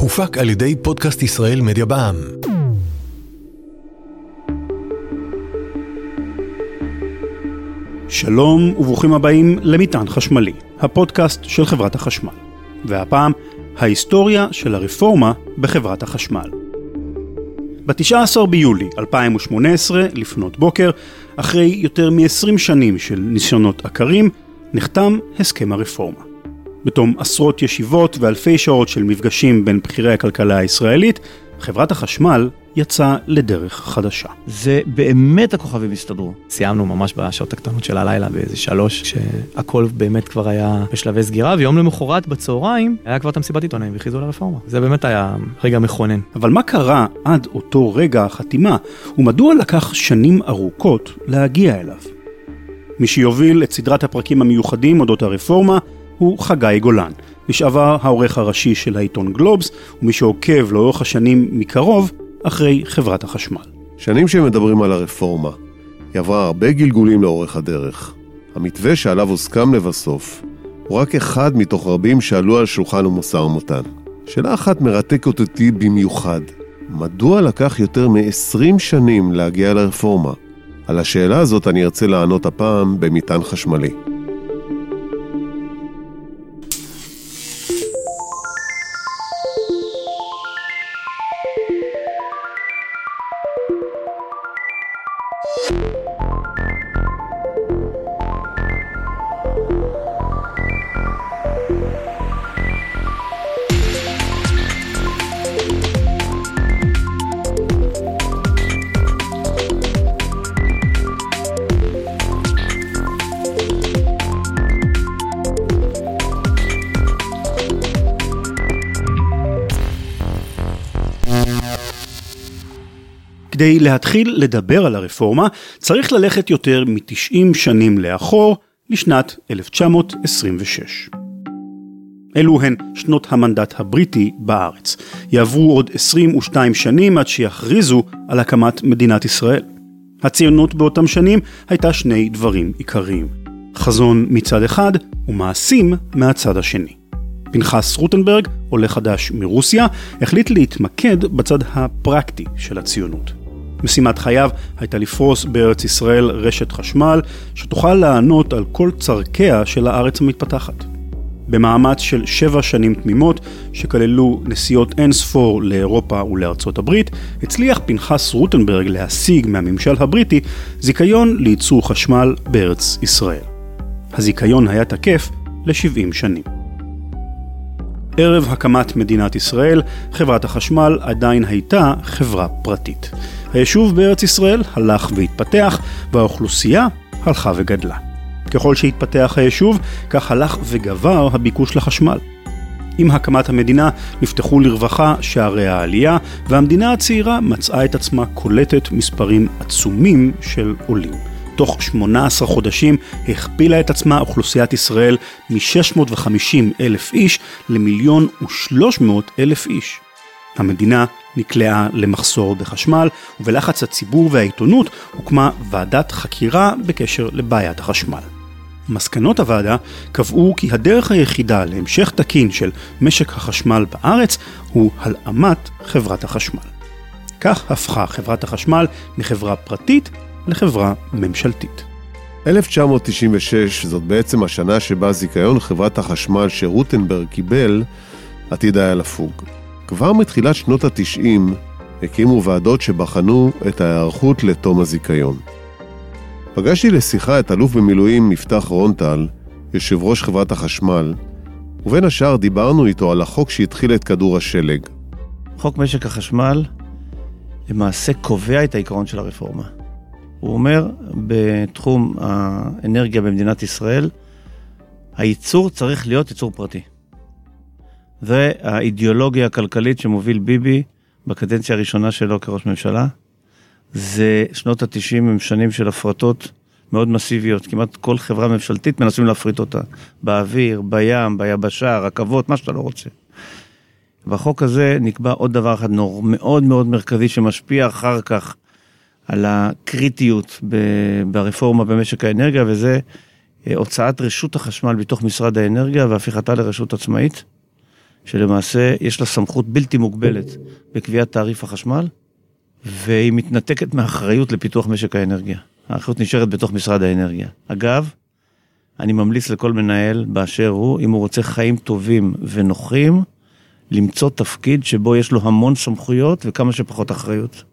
הופק על ידי פודקאסט ישראל מדיה בע"מ. שלום וברוכים הבאים למטען חשמלי, הפודקאסט של חברת החשמל. והפעם, ההיסטוריה של הרפורמה בחברת החשמל. ב-19 ביולי 2018, לפנות בוקר, אחרי יותר מ-20 שנים של ניסיונות עקרים, נחתם הסכם הרפורמה. בתום עשרות ישיבות ואלפי שעות של מפגשים בין בכירי הכלכלה הישראלית, חברת החשמל יצאה לדרך חדשה. זה באמת הכוכבים הסתדרו. סיימנו ממש בשעות הקטנות של הלילה באיזה שלוש, כשהכל באמת כבר היה בשלבי סגירה, ויום למחרת בצהריים היה כבר את המסיבת עיתונאים והכריזו על הרפורמה. זה באמת היה רגע מכונן. אבל מה קרה עד אותו רגע החתימה, ומדוע לקח שנים ארוכות להגיע אליו? מי שיוביל את סדרת הפרקים המיוחדים אודות הרפורמה הוא חגי גולן, לשעבר העורך הראשי של העיתון גלובס, ומי שעוקב לאורך השנים מקרוב אחרי חברת החשמל. שנים שמדברים על הרפורמה, היא עברה הרבה גלגולים לאורך הדרך. המתווה שעליו הוסכם לבסוף, הוא רק אחד מתוך רבים שעלו על שולחן ומשא ומתן. שאלה אחת מרתקת אותי במיוחד, מדוע לקח יותר מ-20 שנים להגיע לרפורמה? על השאלה הזאת אני ארצה לענות הפעם במטען חשמלי. להתחיל לדבר על הרפורמה, צריך ללכת יותר מ-90 שנים לאחור, לשנת 1926. אלו הן שנות המנדט הבריטי בארץ. יעברו עוד 22 שנים עד שיכריזו על הקמת מדינת ישראל. הציונות באותם שנים הייתה שני דברים עיקריים. חזון מצד אחד ומעשים מהצד השני. פנחס רוטנברג, עולה חדש מרוסיה, החליט להתמקד בצד הפרקטי של הציונות. משימת חייו הייתה לפרוס בארץ ישראל רשת חשמל שתוכל לענות על כל צורכיה של הארץ המתפתחת. במאמץ של שבע שנים תמימות, שכללו נסיעות אין ספור לאירופה ולארצות הברית, הצליח פנחס רוטנברג להשיג מהממשל הבריטי זיכיון לייצור חשמל בארץ ישראל. הזיכיון היה תקף ל-70 שנים. ערב הקמת מדינת ישראל, חברת החשמל עדיין הייתה חברה פרטית. היישוב בארץ ישראל הלך והתפתח, והאוכלוסייה הלכה וגדלה. ככל שהתפתח היישוב, כך הלך וגבר הביקוש לחשמל. עם הקמת המדינה נפתחו לרווחה שערי העלייה, והמדינה הצעירה מצאה את עצמה קולטת מספרים עצומים של עולים. תוך 18 חודשים הכפילה את עצמה אוכלוסיית ישראל מ-650 אלף איש למיליון ו-300 אלף איש. המדינה נקלעה למחסור בחשמל, ובלחץ הציבור והעיתונות הוקמה ועדת חקירה בקשר לבעיית החשמל. מסקנות הוועדה קבעו כי הדרך היחידה להמשך תקין של משק החשמל בארץ הוא הלאמת חברת החשמל. כך הפכה חברת החשמל מחברה פרטית לחברה ממשלתית. 1996 זאת בעצם השנה שבה זיכיון חברת החשמל שרוטנברג קיבל עתיד היה לפוג. כבר מתחילת שנות ה-90 הקימו ועדות שבחנו את ההיערכות לתום הזיכיון. פגשתי לשיחה את אלוף במילואים מפתח רונטל, יושב ראש חברת החשמל, ובין השאר דיברנו איתו על החוק שהתחיל את כדור השלג. חוק משק החשמל למעשה קובע את העיקרון של הרפורמה. הוא אומר, בתחום האנרגיה במדינת ישראל, הייצור צריך להיות ייצור פרטי. זה האידיאולוגיה הכלכלית שמוביל ביבי בקדנציה הראשונה שלו כראש ממשלה. זה שנות התשעים הם שנים של הפרטות מאוד מסיביות. כמעט כל חברה ממשלתית מנסים להפריט אותה. באוויר, בים, ביבשה, רכבות, מה שאתה לא רוצה. בחוק הזה נקבע עוד דבר אחד נור, מאוד מאוד מרכזי שמשפיע אחר כך על הקריטיות ברפורמה במשק האנרגיה, וזה אה, הוצאת רשות החשמל בתוך משרד האנרגיה והפיכתה לרשות עצמאית. שלמעשה יש לה סמכות בלתי מוגבלת בקביעת תעריף החשמל, והיא מתנתקת מאחריות לפיתוח משק האנרגיה. האחריות נשארת בתוך משרד האנרגיה. אגב, אני ממליץ לכל מנהל באשר הוא, אם הוא רוצה חיים טובים ונוחים, למצוא תפקיד שבו יש לו המון סמכויות וכמה שפחות אחריות.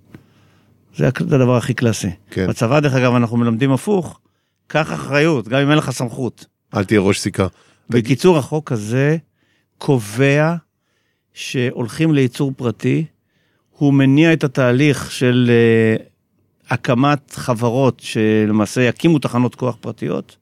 זה הדבר הכי קלאסי. כן. בצבא, דרך אגב, אנחנו מלמדים הפוך, קח אחריות, גם אם אין לך סמכות. אל תהיה ראש סיכה. בקיצור, החוק הזה קובע שהולכים לייצור פרטי, הוא מניע את התהליך של uh, הקמת חברות שלמעשה יקימו תחנות כוח פרטיות,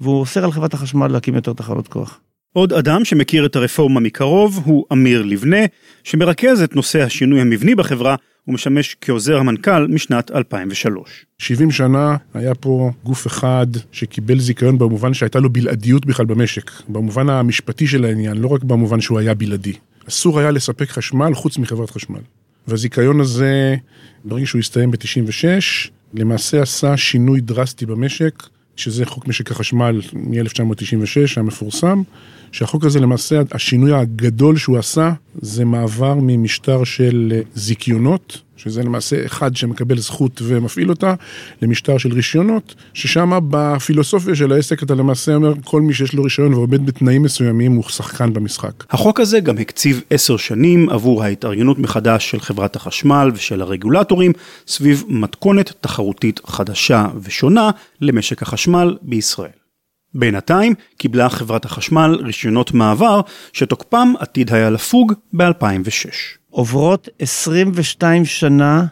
והוא אוסר על חברת החשמל להקים יותר תחנות כוח. עוד אדם שמכיר את הרפורמה מקרוב הוא אמיר לבנה, שמרכז את נושא השינוי המבני בחברה ומשמש כעוזר המנכ"ל משנת 2003. 70 שנה היה פה גוף אחד שקיבל זיכיון במובן שהייתה לו בלעדיות בכלל במשק, במובן המשפטי של העניין, לא רק במובן שהוא היה בלעדי. אסור היה לספק חשמל חוץ מחברת חשמל. והזיכיון הזה, ברגע שהוא הסתיים ב-96, למעשה עשה שינוי דרסטי במשק, שזה חוק משק החשמל מ-1996 המפורסם, שהחוק הזה למעשה, השינוי הגדול שהוא עשה, זה מעבר ממשטר של זיכיונות, שזה למעשה אחד שמקבל זכות ומפעיל אותה, למשטר של רישיונות, ששם בפילוסופיה של העסק אתה למעשה אומר, כל מי שיש לו רישיון ועומד בתנאים מסוימים הוא שחקן במשחק. החוק הזה גם הקציב עשר שנים עבור ההתארגנות מחדש של חברת החשמל ושל הרגולטורים סביב מתכונת תחרותית חדשה ושונה למשק החשמל בישראל. בינתיים קיבלה חברת החשמל רישיונות מעבר שתוקפם עתיד היה לפוג ב-2006. עוברות 22 שנה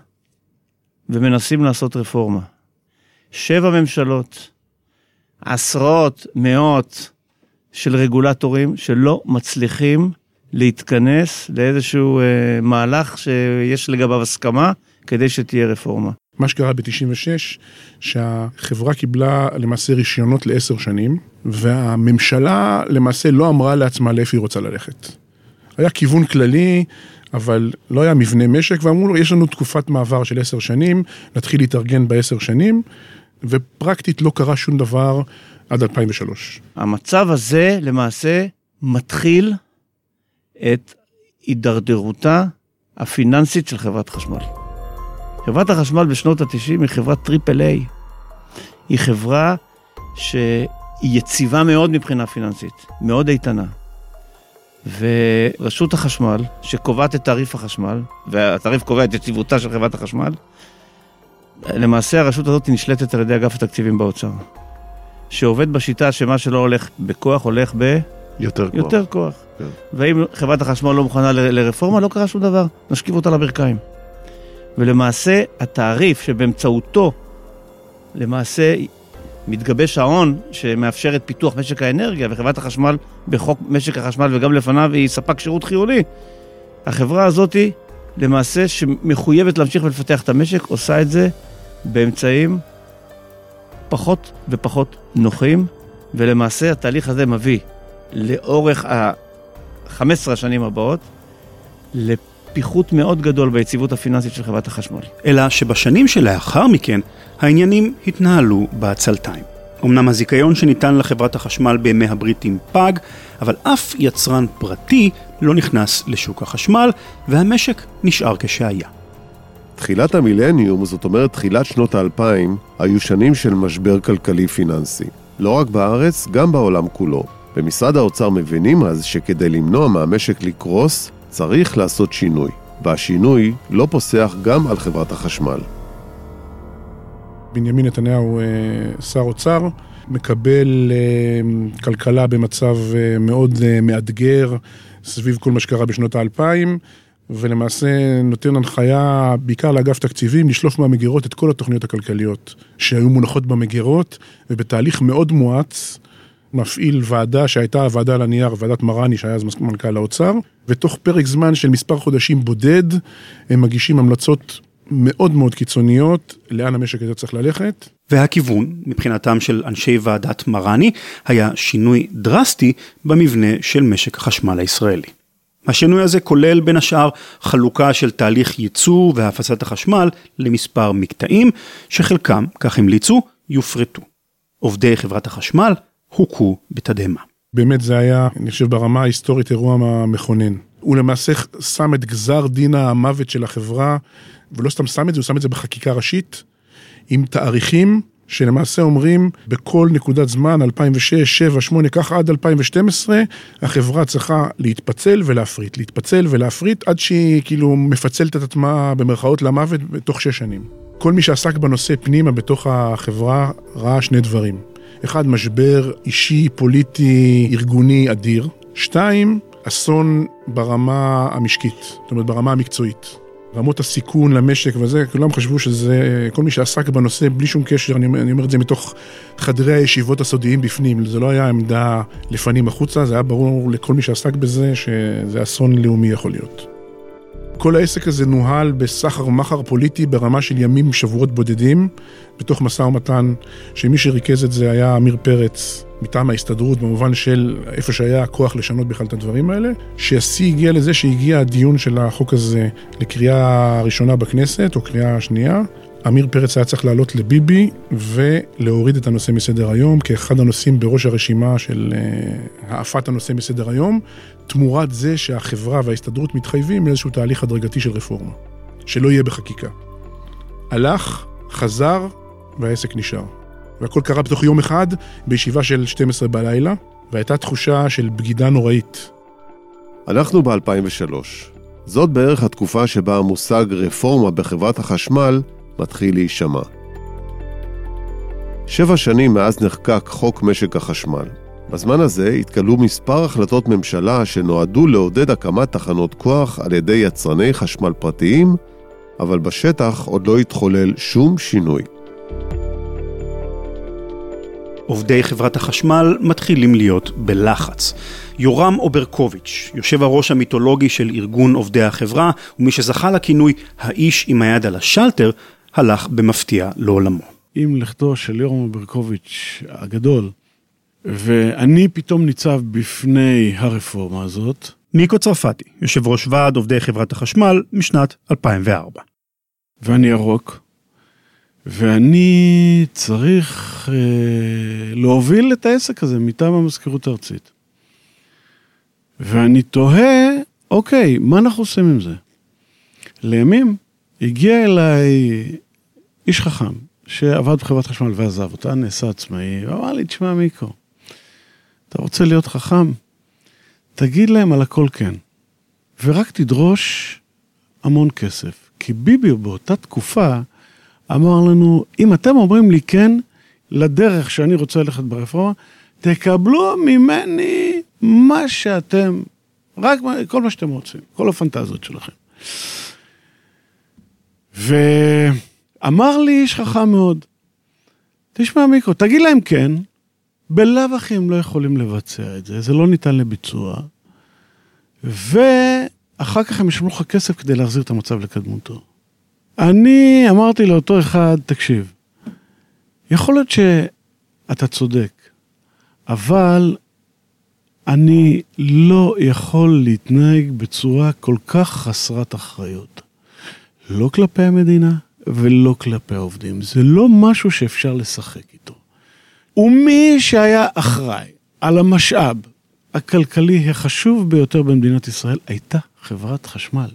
ומנסים לעשות רפורמה. שבע ממשלות, עשרות, מאות של רגולטורים שלא מצליחים להתכנס לאיזשהו אה, מהלך שיש לגביו הסכמה כדי שתהיה רפורמה. מה שקרה ב-96, שהחברה קיבלה למעשה רישיונות לעשר שנים, והממשלה למעשה לא אמרה לעצמה לאיפה היא רוצה ללכת. היה כיוון כללי, אבל לא היה מבנה משק, ואמרו לו, יש לנו תקופת מעבר של עשר שנים, נתחיל להתארגן בעשר שנים, ופרקטית לא קרה שום דבר עד 2003. המצב הזה למעשה מתחיל את הידרדרותה הפיננסית של חברת חשמל. חברת החשמל בשנות ה-90 היא חברת Triple A. היא חברה שהיא יציבה מאוד מבחינה פיננסית, מאוד איתנה. ורשות החשמל, שקובעת את תעריף החשמל, והתעריף קובע את יציבותה של חברת החשמל, למעשה הרשות הזאת נשלטת על ידי אגף התקציבים באוצר. שעובד בשיטה שמה שלא הולך בכוח, הולך ב... יותר כוח. יותר כוח. כן. ואם חברת החשמל לא מוכנה ל- לרפורמה, לא קרה שום דבר, נשכיב אותה לברכיים. ולמעשה, התעריף שבאמצעותו, למעשה, מתגבש ההון שמאפשר את פיתוח משק האנרגיה, וחברת החשמל בחוק משק החשמל וגם לפניו היא ספק שירות חיוני. החברה הזאת, למעשה, שמחויבת להמשיך ולפתח את המשק, עושה את זה באמצעים פחות ופחות נוחים, ולמעשה התהליך הזה מביא לאורך ה-15 השנים הבאות לפיחות מאוד גדול ביציבות הפיננסית של חברת החשמל. אלא שבשנים שלאחר מכן, העניינים התנהלו בעצלתיים. אמנם הזיכיון שניתן לחברת החשמל בימי הבריטים פג, אבל אף יצרן פרטי לא נכנס לשוק החשמל, והמשק נשאר כשהיה. תחילת המילניום, זאת אומרת תחילת שנות האלפיים, היו שנים של משבר כלכלי פיננסי. לא רק בארץ, גם בעולם כולו. במשרד האוצר מבינים אז שכדי למנוע מהמשק לקרוס, צריך לעשות שינוי. והשינוי לא פוסח גם על חברת החשמל. בנימין נתניהו, אה, שר אוצר, מקבל אה, כלכלה במצב אה, מאוד מאתגר סביב כל מה שקרה בשנות האלפיים, ולמעשה נותן הנחיה בעיקר לאגף תקציבים לשלוף מהמגירות את כל התוכניות הכלכליות שהיו מונחות במגירות, ובתהליך מאוד מואץ מפעיל ועדה שהייתה הוועדה על הנייר, ועדת מרני שהיה אז מנכ"ל האוצר, ותוך פרק זמן של מספר חודשים בודד, הם מגישים המלצות מאוד מאוד קיצוניות לאן המשק הזה צריך ללכת. והכיוון, מבחינתם של אנשי ועדת מרני, היה שינוי דרסטי במבנה של משק החשמל הישראלי. השינוי הזה כולל בין השאר חלוקה של תהליך ייצור והפצת החשמל למספר מקטעים, שחלקם, כך המליצו, יופרטו. עובדי חברת החשמל הוכו בתדהמה. באמת זה היה, אני חושב, ברמה ההיסטורית אירוע מכונן. הוא למעשה שם את גזר דין המוות של החברה, ולא סתם שם את זה, הוא שם את זה בחקיקה ראשית, עם תאריכים שלמעשה אומרים בכל נקודת זמן, 2006, 2007, 2008, ככה עד 2012, החברה צריכה להתפצל ולהפריט, להתפצל ולהפריט, עד שהיא כאילו מפצלת את עצמה במרכאות למוות בתוך שש שנים. כל מי שעסק בנושא פנימה בתוך החברה ראה שני דברים. אחד, משבר אישי, פוליטי, ארגוני אדיר. שתיים, אסון ברמה המשקית, זאת אומרת ברמה המקצועית. רמות הסיכון למשק וזה, כולם חשבו שזה, כל מי שעסק בנושא בלי שום קשר, אני, אני אומר את זה מתוך חדרי הישיבות הסודיים בפנים, זה לא היה עמדה לפנים החוצה, זה היה ברור לכל מי שעסק בזה שזה אסון לאומי יכול להיות. כל העסק הזה נוהל בסחר ומחר פוליטי ברמה של ימים, שבועות בודדים, בתוך משא ומתן, שמי שריכז את זה היה עמיר פרץ, מטעם ההסתדרות, במובן של איפה שהיה הכוח לשנות בכלל את הדברים האלה, שהשיא הגיע לזה שהגיע הדיון של החוק הזה לקריאה ראשונה בכנסת, או קריאה שנייה. עמיר פרץ היה צריך לעלות לביבי ולהוריד את הנושא מסדר היום כאחד הנושאים בראש הרשימה של העפת הנושא מסדר היום, תמורת זה שהחברה וההסתדרות מתחייבים לאיזשהו תהליך הדרגתי של רפורמה, שלא יהיה בחקיקה. הלך, חזר, והעסק נשאר. והכל קרה בתוך יום אחד, בישיבה של 12 בלילה, והייתה תחושה של בגידה נוראית. אנחנו ב-2003. זאת בערך התקופה שבה המושג רפורמה בחברת החשמל מתחיל להישמע. שבע שנים מאז נחקק חוק משק החשמל. בזמן הזה התקבלו מספר החלטות ממשלה שנועדו לעודד הקמת תחנות כוח על ידי יצרני חשמל פרטיים, אבל בשטח עוד לא התחולל שום שינוי. עובדי חברת החשמל מתחילים להיות בלחץ. יורם אוברקוביץ', יושב הראש המיתולוגי של ארגון עובדי החברה, ומי שזכה לכינוי האיש עם היד על השלטר, הלך במפתיע לעולמו. עם לכתו של יורם אוברקוביץ' הגדול, ואני פתאום ניצב בפני הרפורמה הזאת. מיקו צרפתי, יושב ראש ועד עובדי חברת החשמל משנת 2004. ואני ירוק, ואני צריך אה, להוביל את העסק הזה מטעם המזכירות הארצית. ואני תוהה, אוקיי, מה אנחנו עושים עם זה? לימים הגיע אליי איש חכם, שעבד בחברת חשמל ועזב אותה, נעשה עצמאי, ואמר לי, תשמע מיקו, אתה רוצה להיות חכם? תגיד להם על הכל כן, ורק תדרוש המון כסף. כי ביבי באותה תקופה אמר לנו, אם אתם אומרים לי כן לדרך שאני רוצה ללכת ברפורמה, תקבלו ממני מה שאתם, רק כל מה שאתם רוצים, כל הפנטזיות שלכם. ואמר לי איש חכם מאוד, תשמע מיקרו, תגיד להם כן, בלאו הכי הם לא יכולים לבצע את זה, זה לא ניתן לביצוע, ואחר כך הם ישלמו לך כסף כדי להחזיר את המצב לקדמותו. אני אמרתי לאותו אחד, תקשיב, יכול להיות שאתה צודק, אבל אני לא יכול להתנהג בצורה כל כך חסרת אחריות. לא כלפי המדינה ולא כלפי העובדים. זה לא משהו שאפשר לשחק איתו. ומי שהיה אחראי על המשאב הכלכלי החשוב ביותר במדינת ישראל הייתה חברת חשמל.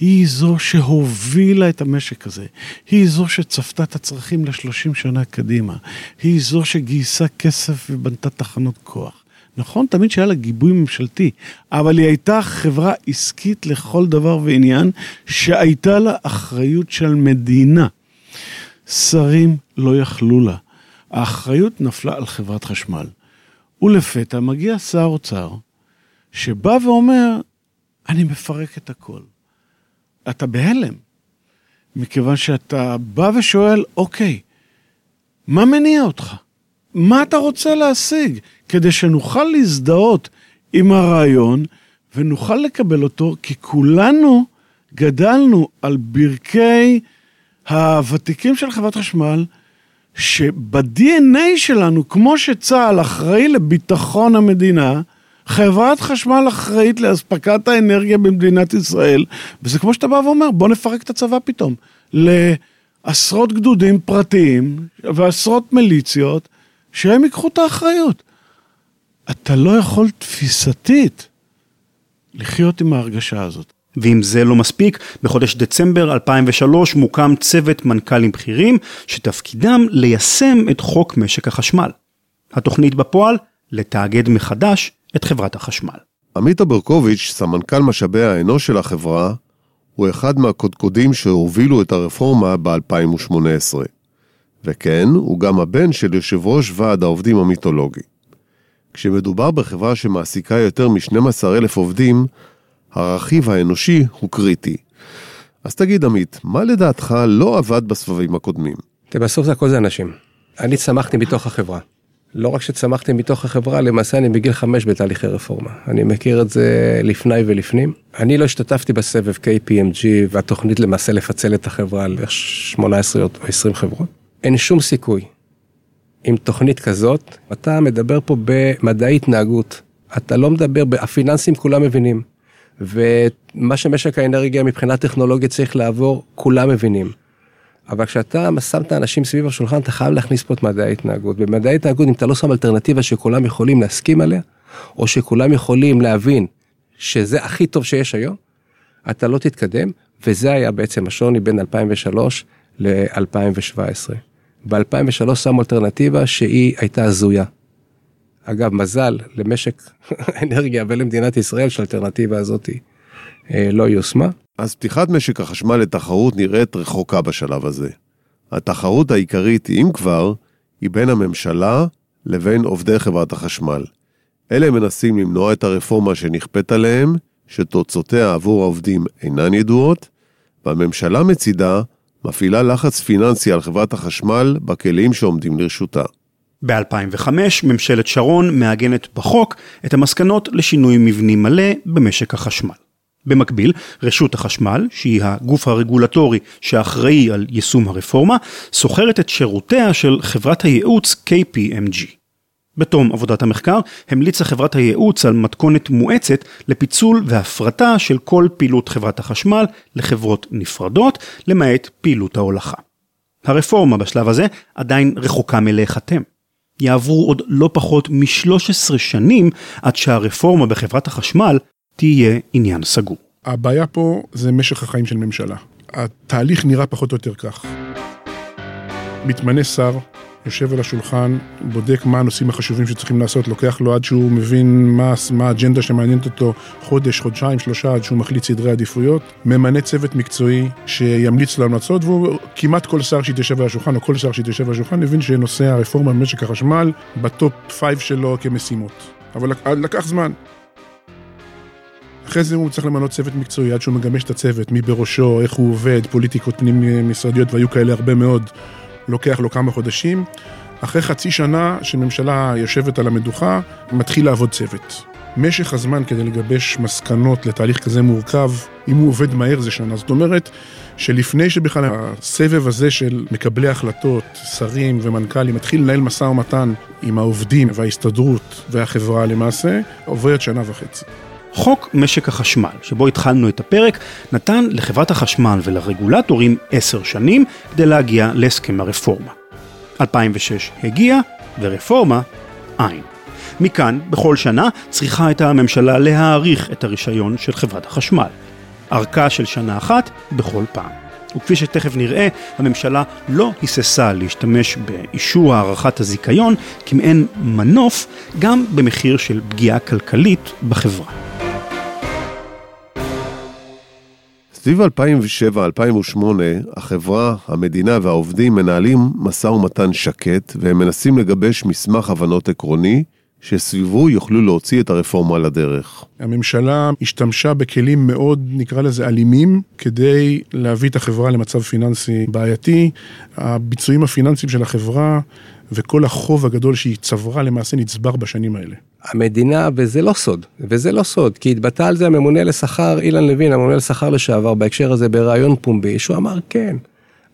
היא זו שהובילה את המשק הזה, היא זו שצפתה את הצרכים לשלושים שנה קדימה, היא זו שגייסה כסף ובנתה תחנות כוח. נכון, תמיד שהיה לה גיבוי ממשלתי, אבל היא הייתה חברה עסקית לכל דבר ועניין, שהייתה לה אחריות של מדינה. שרים לא יכלו לה. האחריות נפלה על חברת חשמל. ולפתע מגיע שר אוצר, שבא ואומר, אני מפרק את הכל. אתה בהלם, מכיוון שאתה בא ושואל, אוקיי, מה מניע אותך? מה אתה רוצה להשיג? כדי שנוכל להזדהות עם הרעיון ונוכל לקבל אותו, כי כולנו גדלנו על ברכי הוותיקים של חברת חשמל, שב-DNA שלנו, כמו שצה"ל אחראי לביטחון המדינה, חברת חשמל אחראית לאספקת האנרגיה במדינת ישראל, וזה כמו שאתה בא ואומר, בוא נפרק את הצבא פתאום. לעשרות גדודים פרטיים ועשרות מיליציות, שהם ייקחו את האחריות. אתה לא יכול תפיסתית לחיות עם ההרגשה הזאת. ואם זה לא מספיק, בחודש דצמבר 2003 מוקם צוות מנכ"לים בכירים שתפקידם ליישם את חוק משק החשמל. התוכנית בפועל, לתאגד מחדש את חברת החשמל. עמית אברקוביץ', סמנכ"ל משאבי האנוש של החברה, הוא אחד מהקודקודים שהובילו את הרפורמה ב-2018. וכן, הוא גם הבן של יושב ראש ועד העובדים המיתולוגי. כשמדובר בחברה שמעסיקה יותר מ-12,000 עובדים, הרכיב האנושי הוא קריטי. אז תגיד עמית, מה לדעתך לא עבד בסבבים הקודמים? תראה, בסוף זה הכל זה אנשים. אני צמחתי מתוך החברה. לא רק שצמחתי מתוך החברה, למעשה אני בגיל חמש בתהליכי רפורמה. אני מכיר את זה לפני ולפנים. אני לא השתתפתי בסבב KPMG והתוכנית למעשה לפצל את החברה ל-18 או 20 חברות. אין שום סיכוי. עם תוכנית כזאת, אתה מדבר פה במדעי התנהגות. אתה לא מדבר, הפיננסים כולם מבינים. ומה שמשק האנרגיה מבחינה טכנולוגית צריך לעבור, כולם מבינים. אבל כשאתה שם את האנשים סביב השולחן, אתה חייב להכניס פה את מדעי ההתנהגות. במדעי ההתנהגות, אם אתה לא שם אלטרנטיבה שכולם יכולים להסכים עליה, או שכולם יכולים להבין שזה הכי טוב שיש היום, אתה לא תתקדם, וזה היה בעצם השוני בין 2003 ל-2017. ב-2003 שמו אלטרנטיבה שהיא הייתה הזויה. אגב, מזל למשק אנרגיה ולמדינת ישראל שהאלטרנטיבה הזאת אה, לא יושמה. אז פתיחת משק החשמל לתחרות נראית רחוקה בשלב הזה. התחרות העיקרית, אם כבר, היא בין הממשלה לבין עובדי חברת החשמל. אלה מנסים למנוע את הרפורמה שנכפית עליהם, שתוצאותיה עבור העובדים אינן ידועות, והממשלה מצידה מפעילה לחץ פיננסי על חברת החשמל בכלים שעומדים לרשותה. ב-2005 ממשלת שרון מעגנת בחוק את המסקנות לשינוי מבני מלא במשק החשמל. במקביל, רשות החשמל, שהיא הגוף הרגולטורי שאחראי על יישום הרפורמה, סוחרת את שירותיה של חברת הייעוץ KPMG. בתום עבודת המחקר, המליצה חברת הייעוץ על מתכונת מואצת לפיצול והפרטה של כל פעילות חברת החשמל לחברות נפרדות, למעט פעילות ההולכה. הרפורמה בשלב הזה עדיין רחוקה מלהיחתם. יעברו עוד לא פחות מ-13 שנים עד שהרפורמה בחברת החשמל תהיה עניין סגור. הבעיה פה זה משך החיים של ממשלה. התהליך נראה פחות או יותר כך. מתמנה שר, יושב על השולחן, בודק מה הנושאים החשובים שצריכים לעשות, לוקח לו עד שהוא מבין מה, מה האג'נדה שמעניינת אותו, חודש, חודשיים, שלושה, עד שהוא מחליט סדרי עדיפויות, ממנה צוות מקצועי שימליץ לו המלצות, והוא כמעט כל שר שיתיישב על השולחן, או כל שר שיתיישב על השולחן, הבין שנושא הרפורמה במשק החשמל ב top five שלו כמשימות. אבל לקח זמן. אחרי זה הוא צריך למנות צוות מקצועי עד שהוא מגבש את הצוות, מי בראשו, איך הוא עובד, פוליטיקות פנים משרדיות, והיו כאלה הרבה מאוד, לוקח לו כמה חודשים. אחרי חצי שנה שממשלה יושבת על המדוכה, מתחיל לעבוד צוות. משך הזמן כדי לגבש מסקנות לתהליך כזה מורכב, אם הוא עובד מהר זה שנה. זאת אומרת שלפני שבכלל הסבב הזה של מקבלי החלטות, שרים ומנכ"לים, מתחיל לנהל משא ומתן עם העובדים וההסתדרות והחברה למעשה, עוברת שנה וחצי. חוק משק החשמל, שבו התחלנו את הפרק, נתן לחברת החשמל ולרגולטורים עשר שנים כדי להגיע להסכם הרפורמה. 2006 הגיע, ורפורמה, אין. מכאן, בכל שנה, צריכה הייתה הממשלה להאריך את הרישיון של חברת החשמל. ארכה של שנה אחת בכל פעם. וכפי שתכף נראה, הממשלה לא היססה להשתמש באישור הארכת הזיכיון כמעין מנוף, גם במחיר של פגיעה כלכלית בחברה. סביב 2007-2008, החברה, המדינה והעובדים מנהלים משא ומתן שקט, והם מנסים לגבש מסמך הבנות עקרוני, שסביבו יוכלו להוציא את הרפורמה לדרך. הממשלה השתמשה בכלים מאוד, נקרא לזה, אלימים, כדי להביא את החברה למצב פיננסי בעייתי. הביצועים הפיננסיים של החברה וכל החוב הגדול שהיא צברה למעשה נצבר בשנים האלה. המדינה, וזה לא סוד, וזה לא סוד, כי התבטא על זה הממונה לשכר, אילן לוין, הממונה לשכר לשעבר, בהקשר הזה בריאיון פומבי, שהוא אמר כן,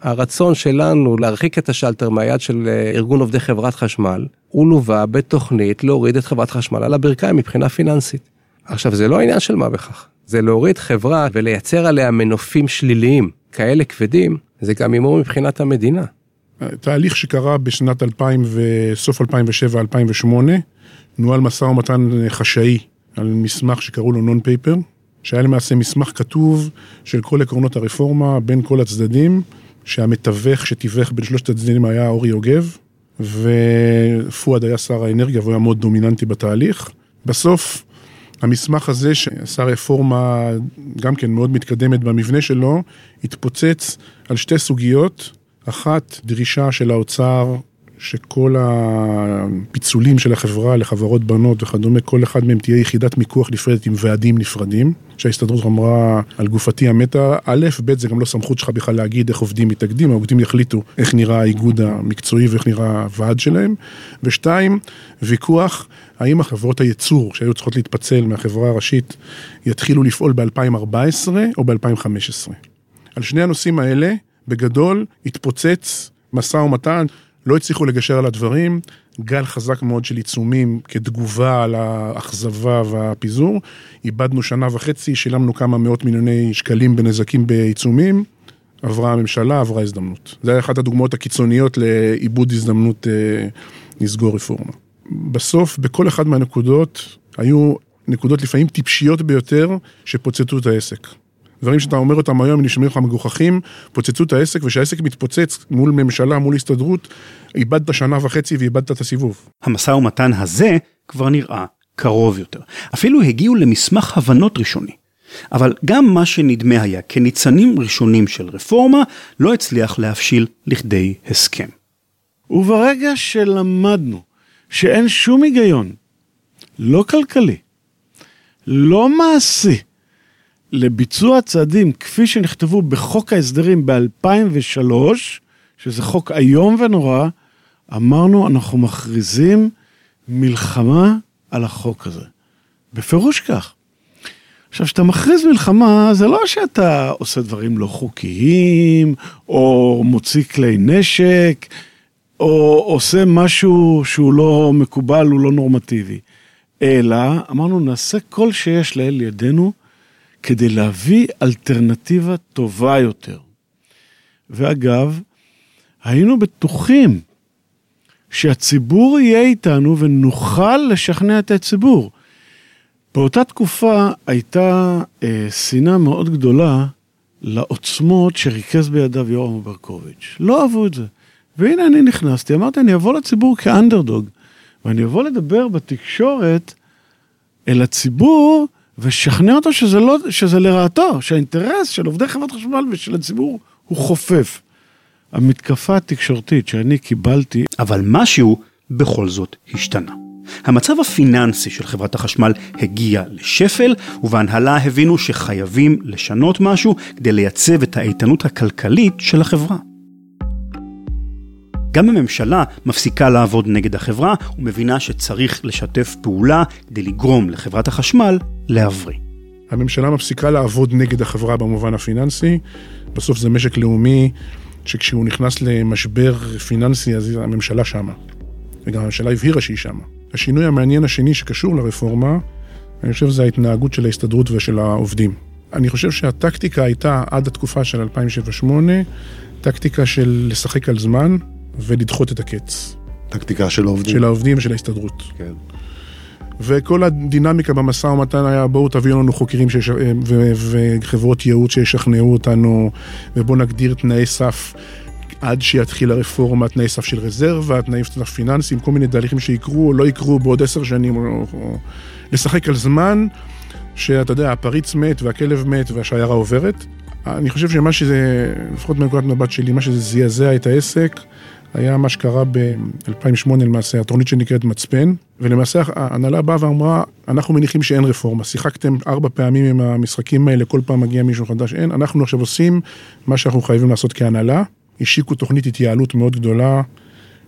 הרצון שלנו להרחיק את השלטר מהיד של אה, ארגון עובדי חברת חשמל, הוא לווה בתוכנית להוריד את חברת חשמל על הברכיים מבחינה פיננסית. עכשיו, זה לא העניין של מה בכך, זה להוריד חברה ולייצר עליה מנופים שליליים כאלה כבדים, זה גם הימור מבחינת המדינה. תהליך שקרה בשנת 2000 וסוף 2007-2008, נוהל משא ומתן חשאי על מסמך שקראו לו נון פייפר, שהיה למעשה מסמך כתוב של כל עקרונות הרפורמה בין כל הצדדים, שהמתווך שתיווך בין שלושת הצדדים היה אורי יוגב, ופואד היה שר האנרגיה והוא היה מאוד דומיננטי בתהליך. בסוף, המסמך הזה, שעשה רפורמה גם כן מאוד מתקדמת במבנה שלו, התפוצץ על שתי סוגיות. אחת, דרישה של האוצר שכל הפיצולים של החברה לחברות בנות וכדומה, כל אחד מהם תהיה יחידת מיקוח נפרדת עם ועדים נפרדים, שההסתדרות אמרה על גופתי המתה, א', ב', זה גם לא סמכות שלך בכלל להגיד איך עובדים מתאגדים, העובדים יחליטו איך נראה האיגוד המקצועי ואיך נראה הוועד שלהם, ושתיים, ויכוח האם החברות הייצור שהיו צריכות להתפצל מהחברה הראשית יתחילו לפעול ב-2014 או ב-2015. על שני הנושאים האלה, בגדול, התפוצץ משא ומתן לא הצליחו לגשר על הדברים, גל חזק מאוד של עיצומים כתגובה על האכזבה והפיזור. איבדנו שנה וחצי, שילמנו כמה מאות מיליוני שקלים בנזקים בעיצומים. עברה הממשלה, עברה הזדמנות. זו הייתה אחת הדוגמאות הקיצוניות לאיבוד הזדמנות אה, לסגור רפורמה. בסוף, בכל אחת מהנקודות, היו נקודות לפעמים טיפשיות ביותר שפוצצו את העסק. דברים שאתה אומר אותם היום נשמעים לך מגוחכים, פוצצו את העסק, וכשהעסק מתפוצץ מול ממשלה, מול הסתדרות, איבדת שנה וחצי ואיבדת את הסיבוב. המשא ומתן הזה כבר נראה קרוב יותר. אפילו הגיעו למסמך הבנות ראשוני. אבל גם מה שנדמה היה כניצנים ראשונים של רפורמה, לא הצליח להבשיל לכדי הסכם. וברגע שלמדנו שאין שום היגיון, לא כלכלי, לא מעשי, לביצוע צעדים כפי שנכתבו בחוק ההסדרים ב-2003, שזה חוק איום ונורא, אמרנו, אנחנו מכריזים מלחמה על החוק הזה. בפירוש כך. עכשיו, כשאתה מכריז מלחמה, זה לא שאתה עושה דברים לא חוקיים, או מוציא כלי נשק, או עושה משהו שהוא לא מקובל, הוא לא נורמטיבי. אלא, אמרנו, נעשה כל שיש לאל ידינו כדי להביא אלטרנטיבה טובה יותר. ואגב, היינו בטוחים שהציבור יהיה איתנו ונוכל לשכנע את הציבור. באותה תקופה הייתה אה, שנאה מאוד גדולה לעוצמות שריכז בידיו יורם ברקוביץ'. לא אהבו את זה. והנה אני נכנסתי, אמרתי, אני אבוא לציבור כאנדרדוג, ואני אבוא לדבר בתקשורת אל הציבור ושכנע אותו שזה, לא, שזה לרעתו, שהאינטרס של עובדי חברת חשמל ושל הציבור הוא חופף. המתקפה התקשורתית שאני קיבלתי... אבל משהו בכל זאת השתנה. המצב הפיננסי של חברת החשמל הגיע לשפל, ובהנהלה הבינו שחייבים לשנות משהו כדי לייצב את האיתנות הכלכלית של החברה. גם הממשלה מפסיקה לעבוד נגד החברה ומבינה שצריך לשתף פעולה כדי לגרום לחברת החשמל להבריא. הממשלה מפסיקה לעבוד נגד החברה במובן הפיננסי, בסוף זה משק לאומי שכשהוא נכנס למשבר פיננסי אז הממשלה שמה. וגם הממשלה הבהירה שהיא שמה. השינוי המעניין השני שקשור לרפורמה, אני חושב זה ההתנהגות של ההסתדרות ושל העובדים. אני חושב שהטקטיקה הייתה עד התקופה של 2007-2008, טקטיקה של לשחק על זמן, ולדחות את הקץ. טקטיקה של העובדים. של העובדים ושל ההסתדרות. כן. וכל הדינמיקה במשא ומתן היה בואו תביאו לנו חוקרים שיש, ו, וחברות ייעוץ שישכנעו אותנו ובואו נגדיר תנאי סף עד שיתחיל הרפורמה, תנאי סף של רזרבה, תנאי סף פיננסיים, כל מיני תהליכים שיקרו או לא יקרו בעוד עשר שנים, או, או לשחק על זמן, שאתה יודע, הפריץ מת והכלב מת והשיירה עוברת. אני חושב שמה שזה, לפחות מנקודת מבט שלי, מה שזה זעזע את העסק, היה מה שקרה ב-2008 למעשה, התוכנית שנקראת מצפן, ולמעשה ההנהלה באה ואמרה, אנחנו מניחים שאין רפורמה, שיחקתם ארבע פעמים עם המשחקים האלה, כל פעם מגיע מישהו חדש, אין, אנחנו עכשיו עושים מה שאנחנו חייבים לעשות כהנהלה. השיקו תוכנית התייעלות מאוד גדולה,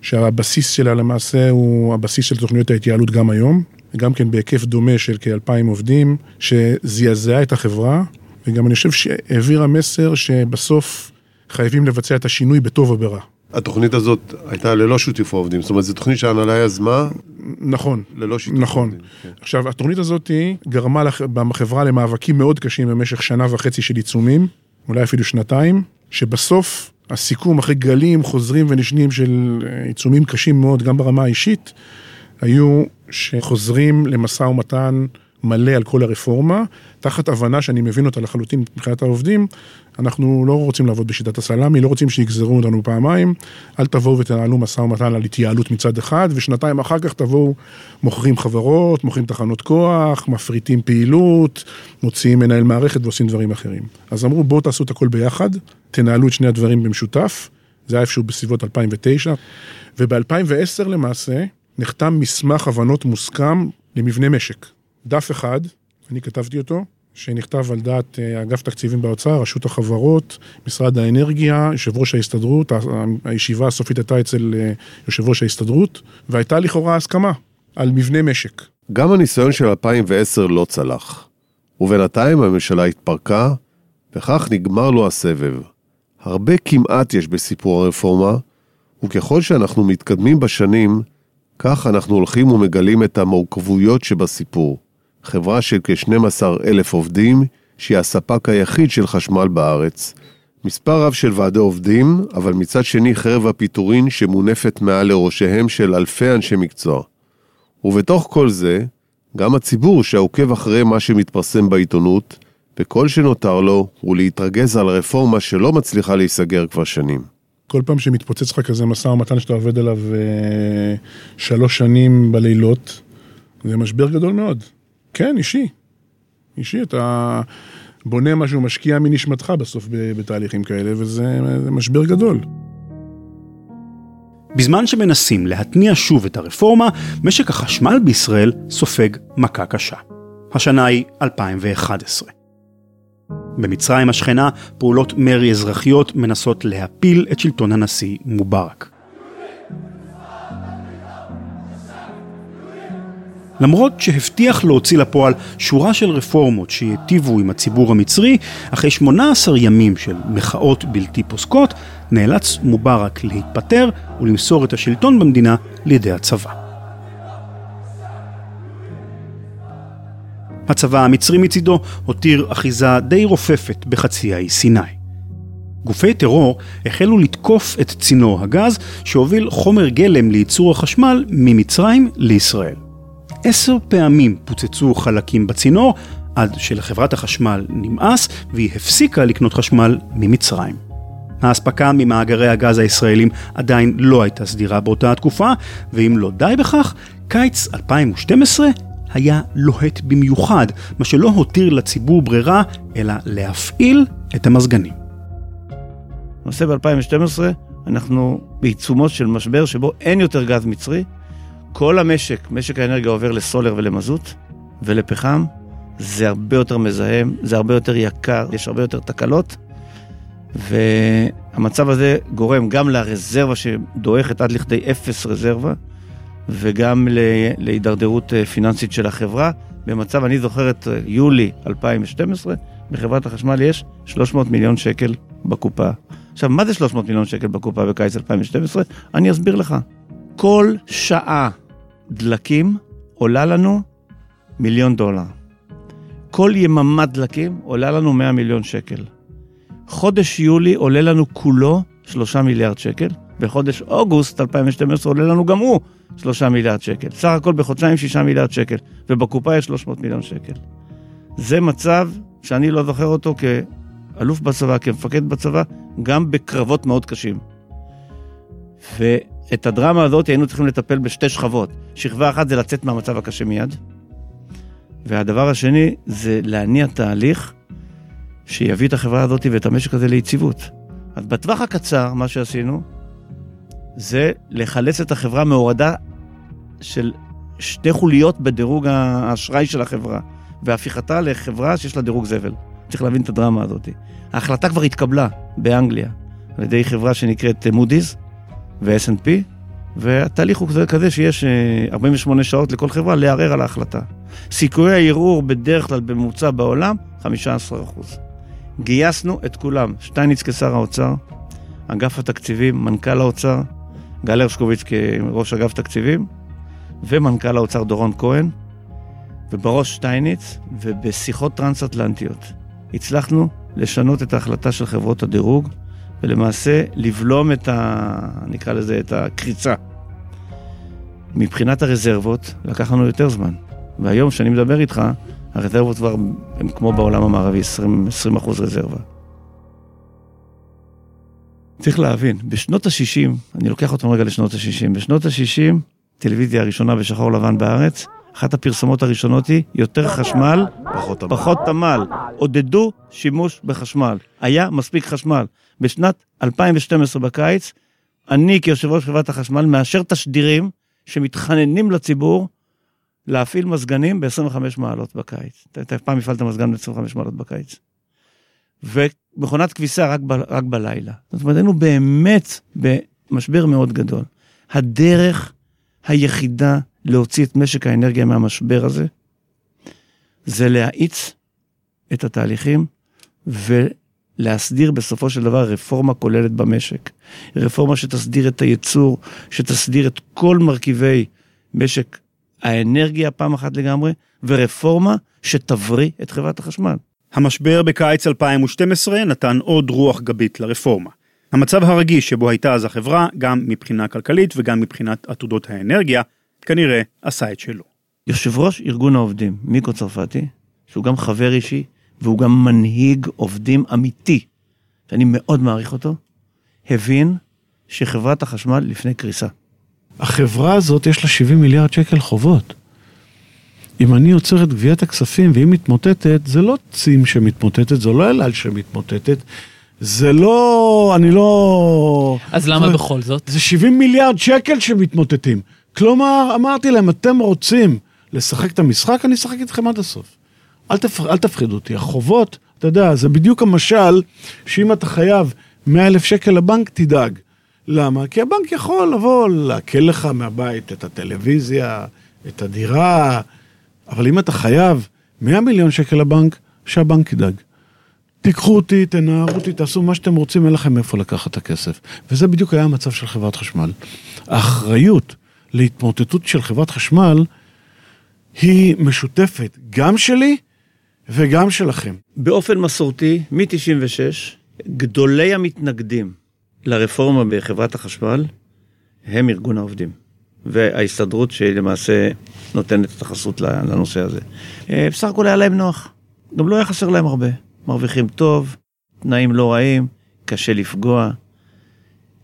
שהבסיס שלה למעשה הוא הבסיס של תוכניות ההתייעלות גם היום, גם כן בהיקף דומה של כאלפיים עובדים, שזעזעה את החברה, וגם אני חושב שהעבירה מסר שבסוף חייבים לבצע את השינוי בטוב או ברע. התוכנית הזאת הייתה ללא שיתוף העובדים, זאת אומרת, זו תוכנית שההנהלה יזמה. נכון. ללא שיתוף נכון. העובדים. כן. עכשיו, התוכנית הזאת גרמה לח... בחברה למאבקים מאוד קשים במשך שנה וחצי של עיצומים, אולי אפילו שנתיים, שבסוף הסיכום אחרי גלים חוזרים ונשנים של אה, עיצומים קשים מאוד, גם ברמה האישית, היו שחוזרים למשא ומתן מלא על כל הרפורמה, תחת הבנה שאני מבין אותה לחלוטין מבחינת העובדים, אנחנו לא רוצים לעבוד בשיטת הסלאמי, לא רוצים שיגזרו אותנו פעמיים, אל תבואו ותנהלו משא ומתן על התייעלות מצד אחד, ושנתיים אחר כך תבואו, מוכרים חברות, מוכרים תחנות כוח, מפריטים פעילות, מוציאים מנהל מערכת ועושים דברים אחרים. אז אמרו בואו תעשו את הכל ביחד, תנהלו את שני הדברים במשותף, זה היה איפשהו בסביבות 2009, וב-2010 למעשה נחתם מסמך הבנות מוסכם למבנה משק. דף אחד, אני כתבתי אותו, שנכתב על דעת אה, אגף תקציבים באוצר, רשות החברות, משרד האנרגיה, יושב ראש ההסתדרות, הישיבה הסופית הייתה אצל אה, יושב ראש ההסתדרות, והייתה לכאורה הסכמה על מבנה משק. גם הניסיון של 2010 לא צלח, ובינתיים הממשלה התפרקה, וכך נגמר לו הסבב. הרבה כמעט יש בסיפור הרפורמה, וככל שאנחנו מתקדמים בשנים, כך אנחנו הולכים ומגלים את המורכבויות שבסיפור. חברה של כ-12 אלף עובדים, שהיא הספק היחיד של חשמל בארץ. מספר רב של ועדי עובדים, אבל מצד שני חרב הפיטורין שמונפת מעל לראשיהם של אלפי אנשי מקצוע. ובתוך כל זה, גם הציבור שעוקב אחרי מה שמתפרסם בעיתונות, וכל שנותר לו הוא להתרגז על רפורמה שלא מצליחה להיסגר כבר שנים. כל פעם שמתפוצץ לך כזה משא ומתן שאתה עובד עליו אה, שלוש שנים בלילות, זה משבר גדול מאוד. כן, אישי. אישי, אתה בונה משהו, משקיע מנשמתך בסוף בתהליכים כאלה, וזה משבר גדול. בזמן שמנסים להתניע שוב את הרפורמה, משק החשמל בישראל סופג מכה קשה. השנה היא 2011. במצרים השכנה, פעולות מרי אזרחיות מנסות להפיל את שלטון הנשיא מובארק. למרות שהבטיח להוציא לפועל שורה של רפורמות שייטיבו עם הציבור המצרי, אחרי 18 ימים של מחאות בלתי פוסקות, נאלץ מובארק להתפטר ולמסור את השלטון במדינה לידי הצבא. הצבא המצרי מצידו הותיר אחיזה די רופפת בחצי האי סיני. גופי טרור החלו לתקוף את צינור הגז שהוביל חומר גלם לייצור החשמל ממצרים לישראל. עשר פעמים פוצצו חלקים בצינור, עד שלחברת החשמל נמאס והיא הפסיקה לקנות חשמל ממצרים. האספקה ממאגרי הגז הישראלים עדיין לא הייתה סדירה באותה התקופה, ואם לא די בכך, קיץ 2012 היה לוהט במיוחד, מה שלא הותיר לציבור ברירה, אלא להפעיל את המזגנים. למעשה ב-2012 אנחנו בעיצומו של משבר שבו אין יותר גז מצרי, כל המשק, משק האנרגיה עובר לסולר ולמזוט ולפחם, זה הרבה יותר מזהם, זה הרבה יותר יקר, יש הרבה יותר תקלות, והמצב הזה גורם גם לרזרבה שדועכת עד לכדי אפס רזרבה, וגם להידרדרות אה, פיננסית של החברה. במצב, אני זוכר את אה, יולי 2012, בחברת החשמל יש 300 מיליון שקל בקופה. עכשיו, מה זה 300 מיליון שקל בקופה בקיץ 2012? אני אסביר לך. כל שעה דלקים עולה לנו מיליון דולר. כל יממה דלקים עולה לנו 100 מיליון שקל. חודש יולי עולה לנו כולו 3 מיליארד שקל, וחודש אוגוסט 2012 עולה לנו גם הוא 3 מיליארד שקל. סך הכל בחודשיים 6 מיליארד שקל, ובקופה יש 300 מיליון שקל. זה מצב שאני לא זוכר אותו כאלוף בצבא, כמפקד בצבא, גם בקרבות מאוד קשים. ו... את הדרמה הזאת היינו צריכים לטפל בשתי שכבות. שכבה אחת זה לצאת מהמצב הקשה מיד, והדבר השני זה להניע תהליך שיביא את החברה הזאת ואת המשק הזה ליציבות. אז בטווח הקצר, מה שעשינו, זה לחלץ את החברה מהורדה של שתי חוליות בדירוג האשראי של החברה, והפיכתה לחברה שיש לה דירוג זבל. צריך להבין את הדרמה הזאת. ההחלטה כבר התקבלה באנגליה על ידי חברה שנקראת מודי'ס, ו-S&P, והתהליך הוא כזה שיש 48 אה, שעות לכל חברה לערער על ההחלטה. סיכויי הערעור בדרך כלל בממוצע בעולם, 15%. גייסנו את כולם, שטייניץ כשר האוצר, אגף התקציבים, מנכ"ל האוצר, גל הרשקוביץ כראש אגף תקציבים, ומנכ"ל האוצר דורון כהן, ובראש שטייניץ, ובשיחות טרנס-אטלנטיות. הצלחנו לשנות את ההחלטה של חברות הדירוג, ולמעשה לבלום את ה... נקרא לזה, את הקריצה. מבחינת הרזרבות, לקח לנו יותר זמן. והיום, כשאני מדבר איתך, הרזרבות כבר הם כמו בעולם המערבי, 20, 20 אחוז רזרבה. צריך להבין, בשנות ה-60, אני לוקח אותם רגע לשנות ה-60, בשנות ה-60, טלוויזיה הראשונה בשחור לבן בארץ, אחת הפרסומות הראשונות היא יותר חשמל, פחות תמ"ל. פחות תמ"ל. עודדו שימוש בחשמל. היה מספיק חשמל. בשנת 2012 בקיץ, אני כיושב ראש חברת החשמל מאשר תשדירים שמתחננים לציבור להפעיל מזגנים ב-25 מעלות בקיץ. אתה אתה פעם הפעלת מזגן ב-25 מעלות בקיץ. ומכונת כביסה רק, ב, רק בלילה. זאת אומרת, היינו באמת במשבר מאוד גדול. הדרך היחידה להוציא את משק האנרגיה מהמשבר הזה, זה להאיץ את התהליכים ולהסדיר בסופו של דבר רפורמה כוללת במשק. רפורמה שתסדיר את הייצור, שתסדיר את כל מרכיבי משק האנרגיה פעם אחת לגמרי, ורפורמה שתבריא את חברת החשמל. המשבר בקיץ 2012 נתן עוד רוח גבית לרפורמה. המצב הרגיש שבו הייתה אז החברה, גם מבחינה כלכלית וגם מבחינת עתודות האנרגיה, כנראה עשה את שלו. יושב ראש ארגון העובדים, מיקו צרפתי, שהוא גם חבר אישי, והוא גם מנהיג עובדים אמיתי, שאני מאוד מעריך אותו, הבין שחברת החשמל לפני קריסה. החברה הזאת יש לה 70 מיליארד שקל חובות. אם אני עוצר את גביית הכספים והיא מתמוטטת, זה לא צים שמתמוטטת, זו לא אלעל שמתמוטטת, זה לא, אני לא... אז למה בכל זאת? זה 70 מיליארד שקל שמתמוטטים. כלומר, אמרתי להם, אתם רוצים לשחק את המשחק, אני אשחק איתכם עד הסוף. אל, תפ... אל תפחידו אותי. החובות, אתה יודע, זה בדיוק המשל, שאם אתה חייב 100 אלף שקל לבנק, תדאג. למה? כי הבנק יכול לבוא, לעקל לך מהבית את הטלוויזיה, את הדירה, אבל אם אתה חייב 100 מיליון שקל לבנק, שהבנק ידאג. תיקחו אותי, תנערו אותי, תעשו מה שאתם רוצים, אין לכם מאיפה לקחת את הכסף. וזה בדיוק היה המצב של חברת חשמל. האחריות להתמוטטות של חברת חשמל היא משותפת, גם שלי וגם שלכם. באופן מסורתי, מ-96, גדולי המתנגדים לרפורמה בחברת החשמל הם ארגון העובדים. וההסתדרות שלמעשה נותנת את החסות לנושא הזה. אה, בסך הכל היה להם נוח. גם לא היה חסר להם הרבה. מרוויחים טוב, תנאים לא רעים, קשה לפגוע.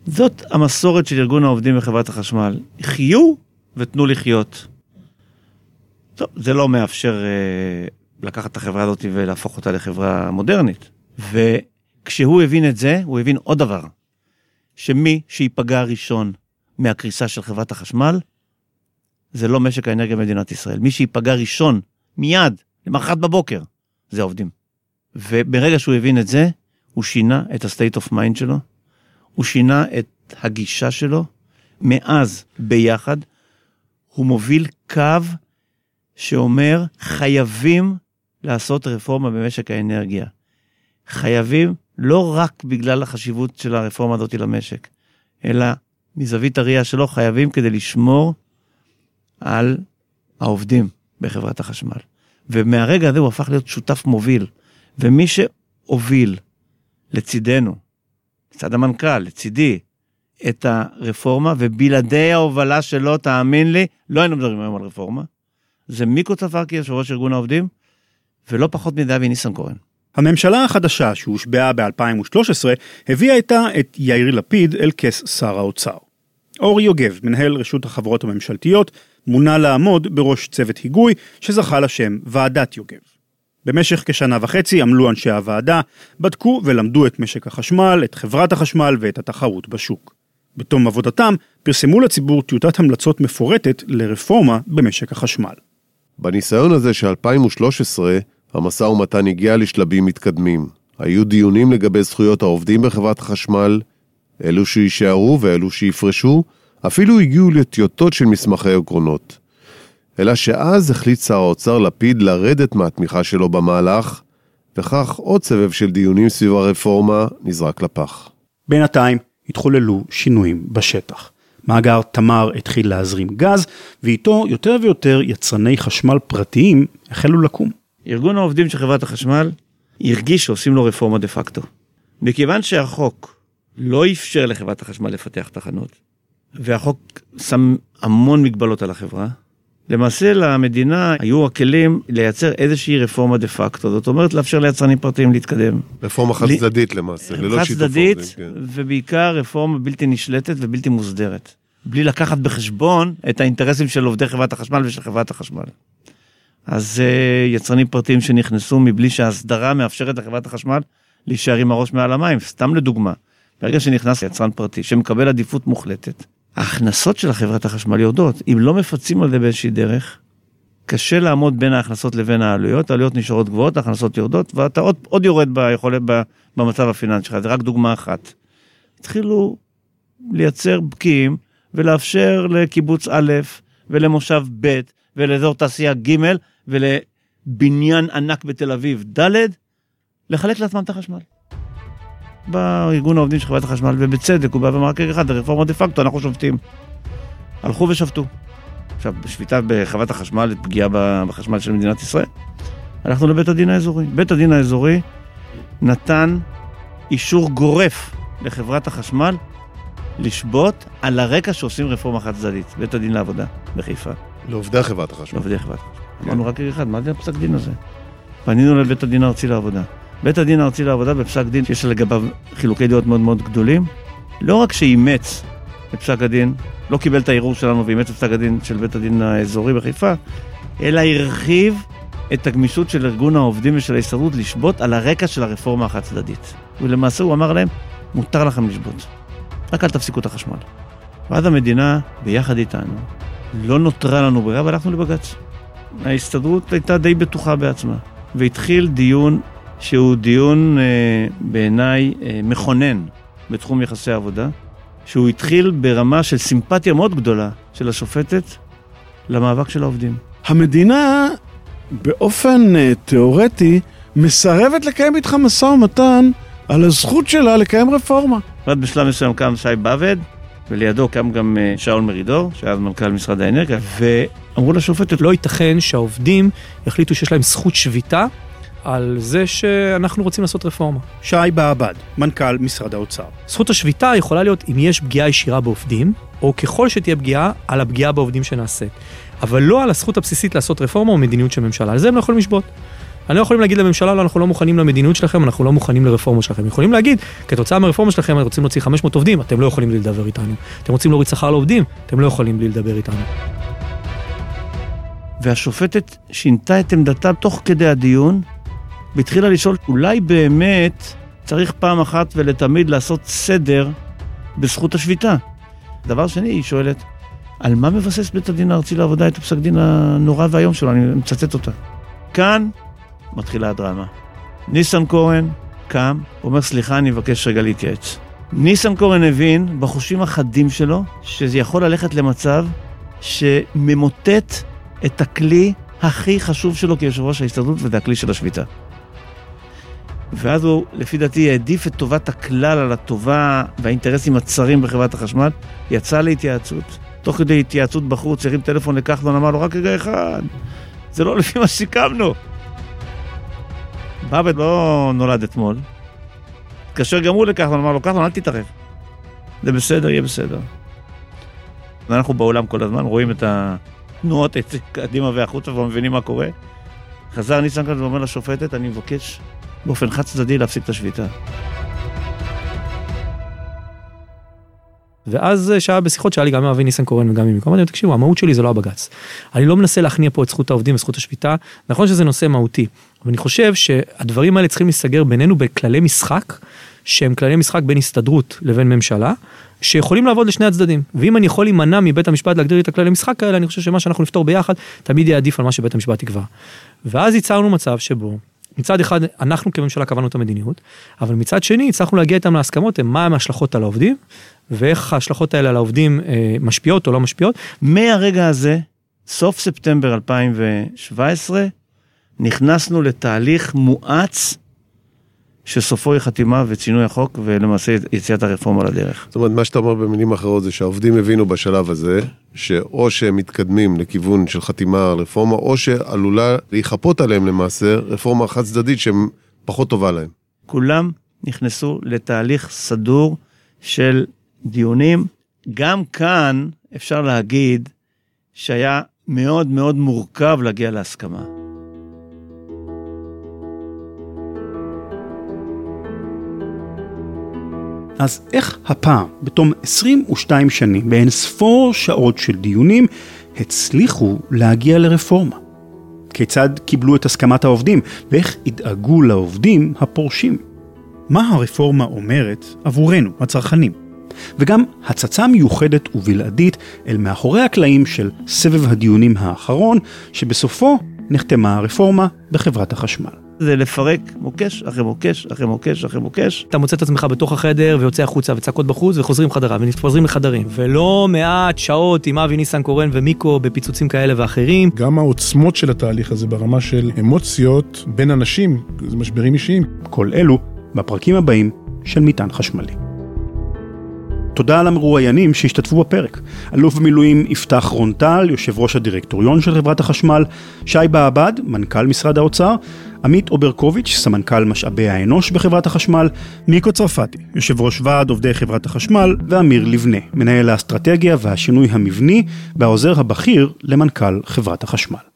זאת המסורת של ארגון העובדים בחברת החשמל. חיו ותנו לחיות. טוב, זה לא מאפשר אה, לקחת את החברה הזאת ולהפוך אותה לחברה מודרנית. וכשהוא הבין את זה, הוא הבין עוד דבר. שמי שייפגע ראשון מהקריסה של חברת החשמל, זה לא משק האנרגיה במדינת ישראל. מי שייפגע ראשון, מיד, למחרת בבוקר, זה העובדים. וברגע שהוא הבין את זה, הוא שינה את ה-state of mind שלו, הוא שינה את הגישה שלו. מאז, ביחד, הוא מוביל קו שאומר, חייבים לעשות רפורמה במשק האנרגיה. חייבים, לא רק בגלל החשיבות של הרפורמה הזאת למשק, אלא מזווית הראייה שלו, חייבים כדי לשמור על העובדים בחברת החשמל. ומהרגע הזה הוא הפך להיות שותף מוביל. ומי שהוביל לצידנו, לצד המנכ"ל, לצידי, את הרפורמה, ובלעדי ההובלה שלו, תאמין לי, לא היינו מדברים היום על רפורמה. זה מיקו צפרקי, יושב ראש ארגון העובדים, ולא פחות מדבי ניסנקורן. הממשלה החדשה שהושבעה ב-2013 הביאה איתה את יאיר לפיד אל כס שר האוצר. אורי יוגב, מנהל רשות החברות הממשלתיות, מונה לעמוד בראש צוות היגוי שזכה לשם ועדת יוגב. במשך כשנה וחצי עמלו אנשי הוועדה, בדקו ולמדו את משק החשמל, את חברת החשמל ואת התחרות בשוק. בתום עבודתם פרסמו לציבור טיוטת המלצות מפורטת לרפורמה במשק החשמל. בניסיון הזה של 2013, המשא ומתן הגיע לשלבים מתקדמים. היו דיונים לגבי זכויות העובדים בחברת החשמל, אלו שיישארו ואלו שיפרשו, אפילו הגיעו לטיוטות של מסמכי עקרונות. אלא שאז החליט שר האוצר לפיד לרדת מהתמיכה שלו במהלך, וכך עוד סבב של דיונים סביב הרפורמה נזרק לפח. בינתיים התחוללו שינויים בשטח. מאגר תמר התחיל להזרים גז, ואיתו יותר ויותר יצרני חשמל פרטיים החלו לקום. ארגון העובדים של חברת החשמל הרגיש שעושים לו רפורמה דה פקטו. מכיוון שהחוק לא אפשר לחברת החשמל לפתח תחנות, והחוק שם המון מגבלות על החברה. למעשה למדינה היו הכלים לייצר איזושהי רפורמה דה פקטו, זאת אומרת לאפשר ליצרנים פרטיים להתקדם. רפורמה חד צדדית למעשה, ללא חד שיתוף צדדית. כן. ובעיקר רפורמה בלתי נשלטת ובלתי מוסדרת. בלי לקחת בחשבון את האינטרסים של עובדי חברת החשמל ושל חברת החשמל. אז uh, יצרנים פרטיים שנכנסו מבלי שההסדרה מאפשרת לחברת החשמל להישאר עם הראש מעל המים. סתם לדוגמה, ברגע שנכנס יצרן פרטי שמקבל עדיפות מוחלטת, ההכנסות של החברת החשמל יורדות. אם לא מפצים על זה באיזושהי דרך, קשה לעמוד בין ההכנסות לבין העלויות, העלויות נשארות גבוהות, ההכנסות יורדות, ואתה עוד, עוד יורד ביכולת, במצב הפיננסי שלך, זה רק דוגמה אחת. התחילו לייצר בקיעים ולאפשר לקיבוץ א' ולמושב ב' ולאזור תעשייה ג' ולבניין ענק בתל אביב ד' לחלק לעצמם את החשמל. בארגון העובדים של חברת החשמל, ובצדק, הוא בא ואמר, רגע אחד, הרפורמה דה פקטו, אנחנו שובתים. הלכו ושבתו. עכשיו, בשביתה בחברת החשמל, פגיעה בחשמל של מדינת ישראל, הלכנו לבית הדין האזורי. בית הדין האזורי נתן אישור גורף לחברת החשמל לשבות על הרקע שעושים רפורמה חד צדדית. בית הדין לעבודה בחיפה, לעובדי חברת החשמל. לעובדי חברת החשמל. אמרנו רק אחד, מה זה הפסק דין הזה? פנינו לבית הדין הארצי לעבודה. בית הדין הארצי לעבודה בפסק דין שיש לגביו חילוקי דעות מאוד מאוד גדולים, לא רק שאימץ את פסק הדין, לא קיבל את הערעור שלנו ואימץ את פסק הדין של בית הדין האזורי בחיפה, אלא הרחיב את הגמישות של ארגון העובדים ושל ההסתדרות לשבות על הרקע של הרפורמה החד צדדית. ולמעשה הוא אמר להם, מותר לכם לשבות, רק אל תפסיקו את החשמל. ואז המדינה, ביחד איתנו, לא נותרה לנו ברירה והלכנו לבג"ץ. ההסתדרות הייתה די בטוחה בעצמה, והתחיל דיון שהוא דיון אה, בעיניי אה, מכונן בתחום יחסי העבודה, שהוא התחיל ברמה של סימפתיה מאוד גדולה של השופטת למאבק של העובדים. המדינה באופן אה, תיאורטי מסרבת לקיים איתך משא ומתן על הזכות שלה לקיים רפורמה. ואז בשלב מסוים קם שי באב"ד, ולידו קם גם אה, שאול מרידור, שהיה אז מנכ"ל משרד האנרגיה, ואמרו לשופטת, לא ייתכן שהעובדים יחליטו שיש להם זכות שביתה על זה שאנחנו רוצים לעשות רפורמה. שי בעבד, מנכ"ל משרד האוצר. זכות השביתה יכולה להיות אם יש פגיעה ישירה בעובדים, או ככל שתהיה פגיעה, על הפגיעה בעובדים שנעשית. אבל לא על הזכות הבסיסית לעשות רפורמה או מדיניות של ממשלה. על זה הם לא יכולים לשבות. הם לא יכולים להגיד לממשלה, לא, אנחנו לא מוכנים למדיניות שלכם, אנחנו לא מוכנים לרפורמה שלכם. יכולים להגיד, כתוצאה מהרפורמה שלכם, אתם רוצים להוציא 500 עובדים, אתם לא יכולים בלי לדבר איתנו. אתם רוצים להוריד שכר לעובדים, אתם לא יכולים בלי לדבר איתנו. והשופטת שינתה את עמדתה תוך כדי הדיון, והתחילה לשאול, אולי באמת צריך פעם אחת ולתמיד לעשות סדר בזכות השביתה. דבר שני, היא שואלת, על מה מבסס בית הדין הארצי לעבודה את הפסק דין הנורא והיום שלו? אני מצטט אותה. כאן מתחילה הדרמה. ניסנקורן קם, אומר, סליחה, אני מבקש רגע להתייעץ. ניסנקורן הבין בחושים החדים שלו שזה יכול ללכת למצב שממוטט את הכלי הכי חשוב שלו כיושב ראש ההסתדרות, וזה הכלי של השביתה. ואז הוא, לפי דעתי, העדיף את טובת הכלל על הטובה והאינטרסים הצרים בחברת החשמל, יצא להתייעצות. תוך כדי התייעצות בחוץ, הרים טלפון לכחלון, אמר לו, רק רגע אחד, זה לא לפי מה שסיכמנו. באבד לא נולד אתמול. התקשר גם הוא לכחלון, אמר לו, כחלון, אל תתערב. זה בסדר, יהיה בסדר. ואנחנו בעולם כל הזמן רואים את התנועות קדימה והחוצה ומבינים מה קורה. חזר ניסנקורן ואומר לשופטת, אני מבקש באופן חד צדדי להפסיק את השביתה. ואז שהיה בשיחות שהיה לי גם עם אבי ניסנקורן וגם עם אמרתי, תקשיבו, המהות שלי זה לא הבג"ץ. אני לא מנסה להכניע פה את זכות העובדים וזכות השביתה, נכון שזה נושא מהותי, אבל אני חושב שהדברים האלה צריכים להיסגר בינינו בכללי משחק, שהם כללי משחק בין הסתדרות לבין ממשלה, שיכולים לעבוד לשני הצדדים. ואם אני יכול להימנע מבית המשפט להגדיר את הכללי משחק האלה, אני חושב שמה שאנחנו נפתור ביחד, תמיד יהיה עדיף על מה שבית המשפט יקבע. ואז ייצרנו מצב שבו מצד אחד אנחנו כממשלה קבענו את המדיניות, אבל מצד שני הצלחנו להגיע איתם להסכמות, הם ההשלכות על העובדים, ואיך ההשלכות האלה על העובדים אה, משפיעות או לא משפיעות. מהרגע הזה, סוף ספטמבר 2017, נכנסנו לתהליך מואץ שסופו היא חתימה ושינוי החוק ולמעשה יציאת הרפורמה לדרך. זאת אומרת, מה שאתה אומר במילים אחרות זה שהעובדים הבינו בשלב הזה, שאו שהם מתקדמים לכיוון של חתימה על רפורמה, או שעלולה להיכפות עליהם למעשה רפורמה חד צדדית שהם פחות טובה להם. כולם נכנסו לתהליך סדור של דיונים גם כאן אפשר להגיד שהיה מאוד מאוד מורכב להגיע להסכמה. אז איך הפעם, בתום 22 שנים, באין ספור שעות של דיונים, הצליחו להגיע לרפורמה? כיצד קיבלו את הסכמת העובדים, ואיך ידאגו לעובדים הפורשים? מה הרפורמה אומרת עבורנו, הצרכנים? וגם הצצה מיוחדת ובלעדית אל מאחורי הקלעים של סבב הדיונים האחרון, שבסופו נחתמה הרפורמה בחברת החשמל. זה לפרק מוקש אחרי מוקש אחרי מוקש אחרי מוקש. אתה מוצא את עצמך בתוך החדר ויוצא החוצה וצעקות בחוץ וחוזרים חדרה וחוזרים לחדרים ולא מעט שעות עם אבי ניסנקורן ומיקו בפיצוצים כאלה ואחרים. גם העוצמות של התהליך הזה ברמה של אמוציות בין אנשים, זה משברים אישיים. כל אלו בפרקים הבאים של מטען חשמלי. תודה למרואיינים שהשתתפו בפרק. אלוף במילואים יפתח רונטל, יושב ראש הדירקטוריון של חברת החשמל, שי באב"ד, מנכ"ל משרד האוצר, עמית אוברקוביץ', סמנכ"ל משאבי האנוש בחברת החשמל, מיקו צרפתי, יושב ראש ועד עובדי חברת החשמל, ואמיר לבנה, מנהל האסטרטגיה והשינוי המבני, והעוזר הבכיר למנכ"ל חברת החשמל.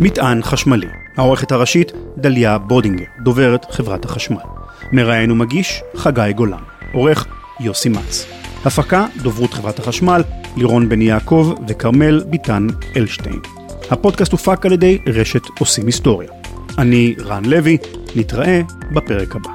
מטען חשמלי, העורכת הראשית דליה בודינגר, דוברת חברת החשמל. מראיין ומגיש חגי גולן, עורך יוסי מצ. הפקה דוברות חברת החשמל, לירון בן יעקב וכרמל ביטן אלשטיין. הפודקאסט הופק על ידי רשת עושים היסטוריה. אני רן לוי, נתראה בפרק הבא.